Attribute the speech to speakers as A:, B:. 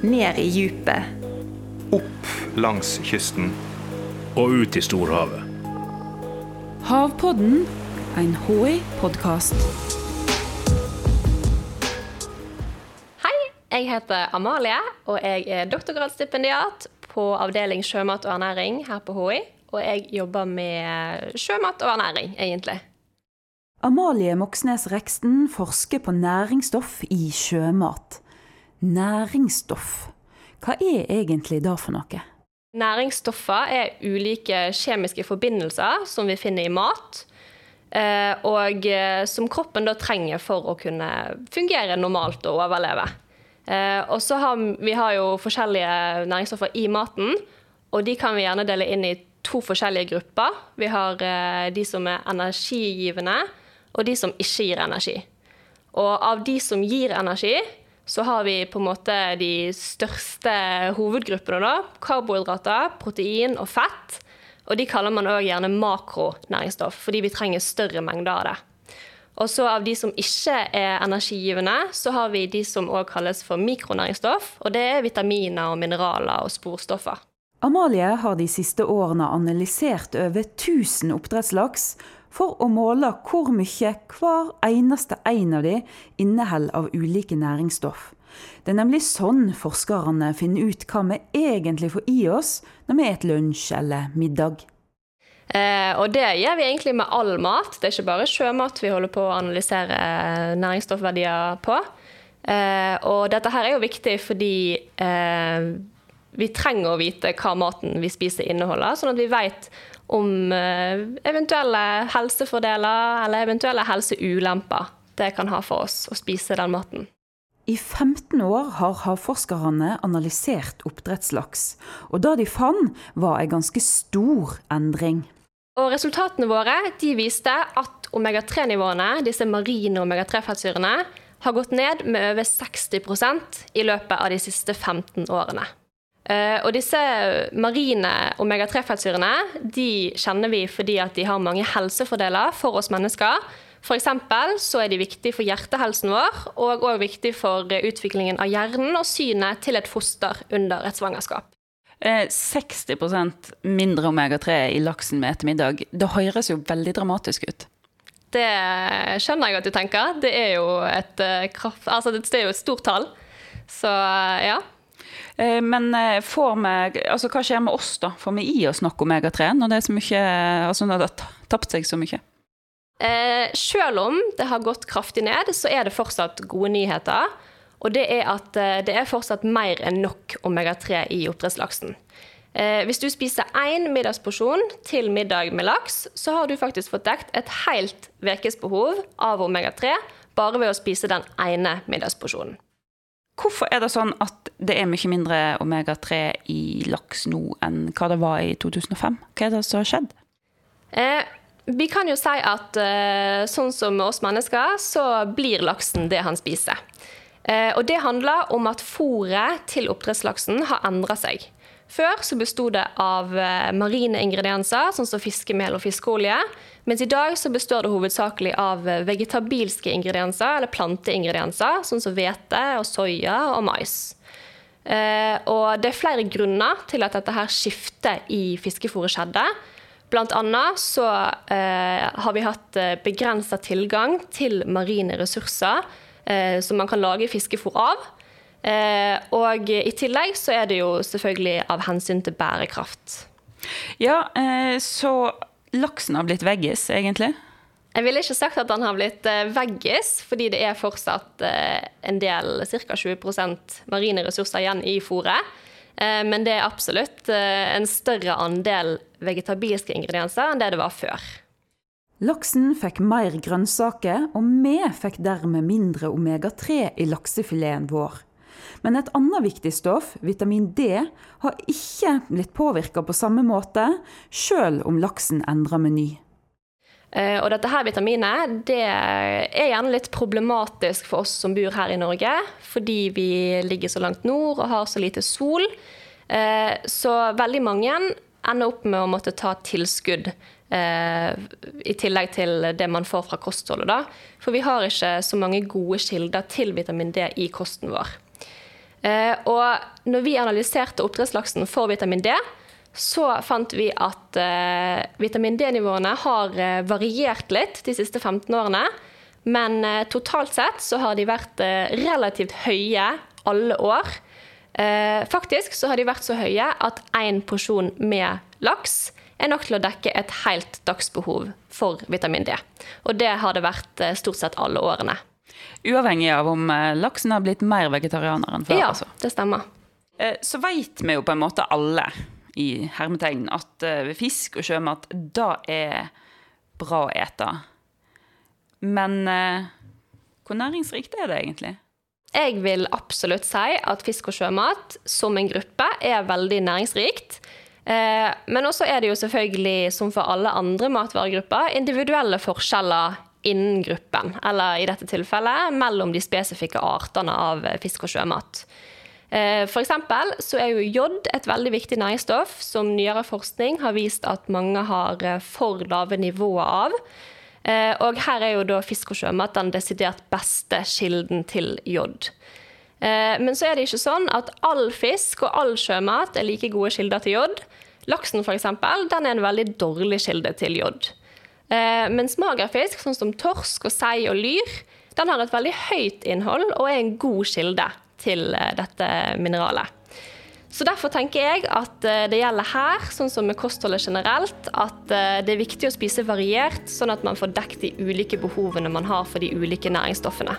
A: ned i djupet.
B: Opp langs kysten.
C: Og ut i storhavet.
D: Havpodden, en HI-podkast.
E: Hei, jeg heter Amalie, og jeg er doktorgradsstipendiat på avdeling sjømat og ernæring her på HI. Og jeg jobber med sjømat og ernæring, egentlig.
D: Amalie Moxnes Reksten forsker på næringsstoff i sjømat. Næringsstoff, hva er egentlig det for noe?
E: Næringsstoffer er ulike kjemiske forbindelser som vi finner i mat, eh, og eh, som kroppen da trenger for å kunne fungere normalt og overleve. Eh, og så har vi har jo forskjellige næringsstoffer i maten, og de kan vi gjerne dele inn i to forskjellige grupper. Vi har de som er energigivende, og de som ikke gir energi. Og av de som gir energi, så har vi på en måte de største hovedgruppene. da, Karbohydrater, protein og fett. Og de kaller man òg gjerne makronæringsstoff, fordi vi trenger større mengder av det. Og så av de som ikke er energigivende, så har vi de som òg kalles for mikronæringsstoff. Og det er vitaminer og mineraler og sporstoffer.
D: Amalie har de siste årene analysert over 1000 oppdrettslaks for å måle hvor mye hver eneste en av de inneholder av ulike næringsstoff. Det er nemlig sånn forskerne finner ut hva vi egentlig får i oss når vi spiser lunsj eller middag.
E: Eh, og det gjør vi egentlig med all mat. Det er ikke bare sjømat vi holder på å analysere næringsstoffverdier på. Eh, og dette her er jo viktig fordi eh, vi trenger å vite hva maten vi spiser inneholder, sånn at vi vet om eh, eventuelle helsefordeler eller eventuelle helseulemper det kan ha for oss å spise den maten.
D: I 15 år har havforskerne analysert oppdrettslaks, og det de fant, var en ganske stor endring.
E: Og Resultatene våre de viste at omega-3-nivåene, disse marine omega-3-fettsyrene, har gått ned med over 60% i løpet av de siste 15 årene. Uh, og disse marine omega-3-fettsyrene de kjenner vi fordi at de har mange helsefordeler for oss mennesker. F.eks. så er de viktige for hjertehelsen vår, og òg viktig for utviklingen av hjernen og synet til et foster under et svangerskap.
D: 60 eh, mindre omega-3 i laksen med ettermiddag. Det høres jo veldig dramatisk ut.
E: Det skjønner jeg at du tenker. Det er jo et, eh, kraft, altså det er jo et stort tall. Så ja.
D: Eh, men eh, får vi, altså hva skjer med oss, da? Får vi i oss nok omega-3 når det er så mye, altså når det har tapt seg så mye?
E: Eh, selv om det har gått kraftig ned, så er det fortsatt gode nyheter. Og det er at eh, det er fortsatt mer enn nok omega-3 i oppdrettslaksen. Eh, hvis du spiser én middagsporsjon til middag med laks, så har du faktisk fått dekt et helt ukesbehov av omega-3 bare ved å spise den ene middagsporsjonen.
D: Hvorfor er det sånn at det er mye mindre omega-3 i laks nå enn hva det var i 2005? Hva er det som har skjedd?
E: Eh, vi kan jo si at eh, sånn som oss mennesker, så blir laksen det han spiser. Eh, og det handler om at fôret til oppdrettslaksen har endra seg. Før så besto det av eh, marine ingredienser, sånn som fiskemel og fiskeolje. Mens i dag så består det hovedsakelig av eh, vegetabilske ingredienser, eller planteingredienser, sånn som hvete soya og mais. Eh, og det er flere grunner til at dette her skiftet i fiskefôret skjedde. Blant annet så har vi hatt begrensa tilgang til marine ressurser som man kan lage fiskefôr av. Eh, og i tillegg så er det jo selvfølgelig av hensyn til bærekraft.
D: Ja, eh, så laksen har blitt veggis, egentlig?
E: Jeg ville ikke sagt at den har blitt eh, veggis, fordi det er fortsatt en del, ca. 20 marine ressurser igjen i fôret. Men det er absolutt en større andel vegetabilske ingredienser enn det det var før.
D: Laksen fikk mer grønnsaker, og vi fikk dermed mindre omega-3 i laksefileten vår. Men et annet viktig stoff, vitamin D, har ikke blitt påvirka på samme måte, sjøl om laksen endrer meny.
E: Uh, og dette her vitaminet det er gjerne litt problematisk for oss som bor her i Norge, fordi vi ligger så langt nord og har så lite sol. Uh, så veldig mange ender opp med å måtte ta tilskudd uh, i tillegg til det man får fra kostholdet. For vi har ikke så mange gode kilder til vitamin D i kosten vår. Eh, og når vi analyserte oppdrettslaksen for vitamin D, så fant vi at eh, vitamin D-nivåene har eh, variert litt de siste 15 årene. Men totalt sett så har de vært relativt høye alle år. Faktisk så har de vært så høye at én porsjon med laks er nok til å dekke et helt dagsbehov for vitamin D. Og det har det vært stort sett alle årene.
D: Uavhengig av om eh, laksen har blitt mer vegetarianer enn før?
E: Ja,
D: altså.
E: det stemmer.
D: Eh, Så veit vi jo på en måte alle i hermetegn at eh, fisk og sjømat, da er bra å ete. Men hvor næringsrikt er det egentlig?
E: Jeg vil absolutt si at fisk og sjømat som en gruppe er veldig næringsrikt. Men også er det jo selvfølgelig, som for alle andre matvaregrupper, individuelle forskjeller innen gruppen. Eller i dette tilfellet mellom de spesifikke artene av fisk og sjømat. Eh, For så er jo jod et veldig viktig næringsstoff som nyere forskning har vist at mange har eh, for lave nivåer av. Eh, Og her er jo da fisk og sjømat den desidert beste kilden til jod. Men så er det ikke sånn at all fisk og all sjømat er like gode kilder til jod. Laksen for eksempel, den er en veldig dårlig kilde til jod. Eh, Mens magerfisk, sånn som torsk og sei og lyr, den har et veldig høyt innhold og er en god kilde til eh, dette mineralet. Så Derfor tenker jeg at eh, det gjelder her, sånn som med kostholdet generelt, at det er viktig å spise variert, sånn at man får dekket de ulike behovene man har for de ulike næringsstoffene.